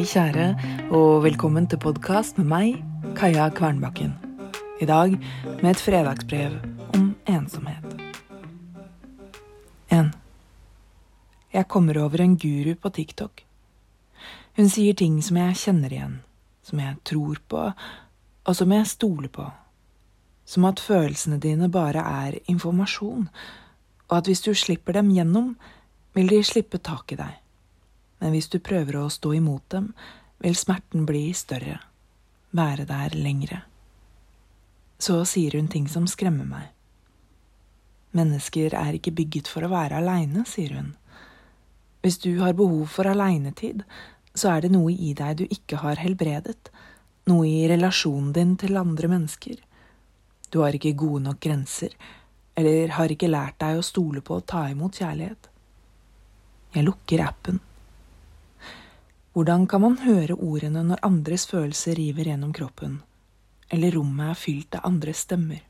Hei, kjære, og velkommen til podkast med meg, Kaja Kvernbakken. I dag med et fredagsbrev om ensomhet. 1. Jeg kommer over en guru på TikTok. Hun sier ting som jeg kjenner igjen, som jeg tror på, og som jeg stoler på. Som at følelsene dine bare er informasjon, og at hvis du slipper dem gjennom, vil de slippe tak i deg men hvis du prøver å stå imot dem, vil smerten bli større, være der lengre. Så sier hun ting som skremmer meg. Mennesker er ikke bygget for å være aleine, sier hun. Hvis du har behov for aleinetid, så er det noe i deg du ikke har helbredet, noe i relasjonen din til andre mennesker. Du har ikke gode nok grenser, eller har ikke lært deg å stole på å ta imot kjærlighet. Jeg lukker appen. Hvordan kan man høre ordene når andres følelser river gjennom kroppen, eller rommet er fylt av andres stemmer?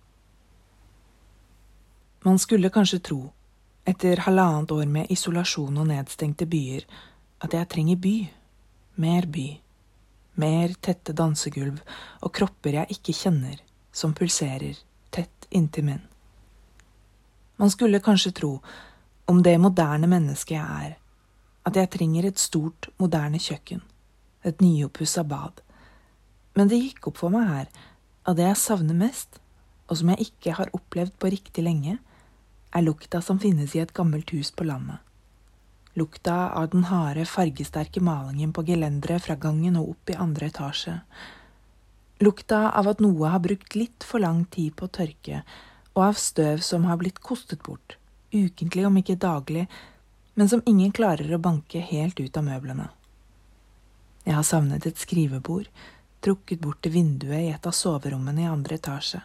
Man skulle kanskje tro, etter halvannet år med isolasjon og nedstengte byer, at jeg trenger by, mer by, mer tette dansegulv og kropper jeg ikke kjenner, som pulserer tett inntil min. Man skulle kanskje tro, om det moderne mennesket jeg er, at jeg trenger et stort, moderne kjøkken, et nyoppussa bad. Men det gikk opp for meg her at det jeg savner mest, og som jeg ikke har opplevd på riktig lenge, er lukta som finnes i et gammelt hus på landet. Lukta av den harde, fargesterke malingen på gelenderet fra gangen og opp i andre etasje. Lukta av at noe har brukt litt for lang tid på å tørke, og av støv som har blitt kostet bort, ukentlig om ikke daglig, men som ingen klarer å banke helt ut av møblene. Jeg har savnet et skrivebord, trukket bort til vinduet i et av soverommene i andre etasje.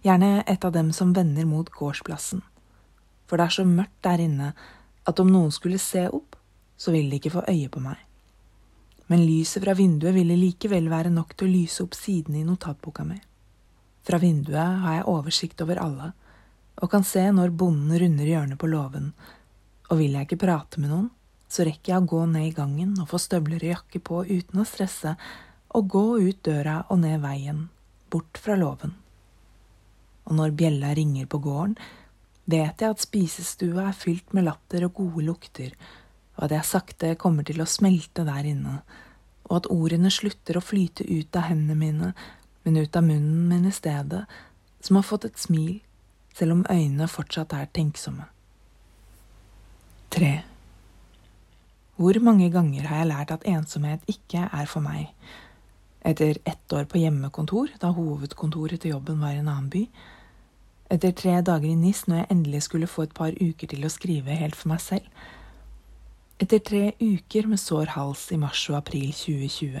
Gjerne et av dem som vender mot gårdsplassen, for det er så mørkt der inne at om noen skulle se opp, så ville de ikke få øye på meg. Men lyset fra vinduet ville likevel være nok til å lyse opp sidene i notatboka mi. Fra vinduet har jeg oversikt over alle, og kan se når bonden runder hjørnet på låven og vil jeg ikke prate med noen, så rekker jeg å gå ned i gangen og få støvler og jakke på uten å stresse, og gå ut døra og ned veien, bort fra låven. Og når bjella ringer på gården, vet jeg at spisestua er fylt med latter og gode lukter, og at jeg sakte kommer til å smelte der inne, og at ordene slutter å flyte ut av hendene mine, men ut av munnen min i stedet, som har fått et smil, selv om øynene fortsatt er tenksomme. 3. Hvor mange ganger har jeg lært at ensomhet ikke er for meg? Etter ett år på hjemmekontor, da hovedkontoret til jobben var i en annen by. Etter tre dager i NIS, når jeg endelig skulle få et par uker til å skrive helt for meg selv. Etter tre uker med sår hals i mars og april 2020.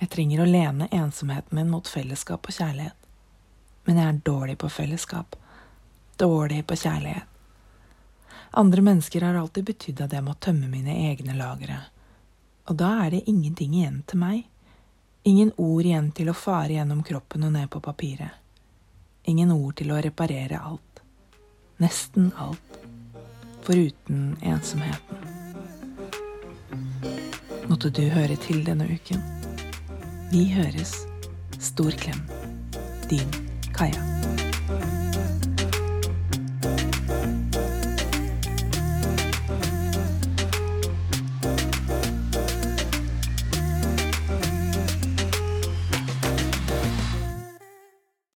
Jeg trenger å lene ensomheten min mot fellesskap og kjærlighet. Men jeg er dårlig på fellesskap. Dårlig på kjærlighet. Andre mennesker har alltid betydd at jeg må tømme mine egne lagre. Og da er det ingenting igjen til meg. Ingen ord igjen til å fare gjennom kroppen og ned på papiret. Ingen ord til å reparere alt. Nesten alt. Foruten ensomheten. Måtte du høre til denne uken. Vi høres. Stor klem. Din Kaja.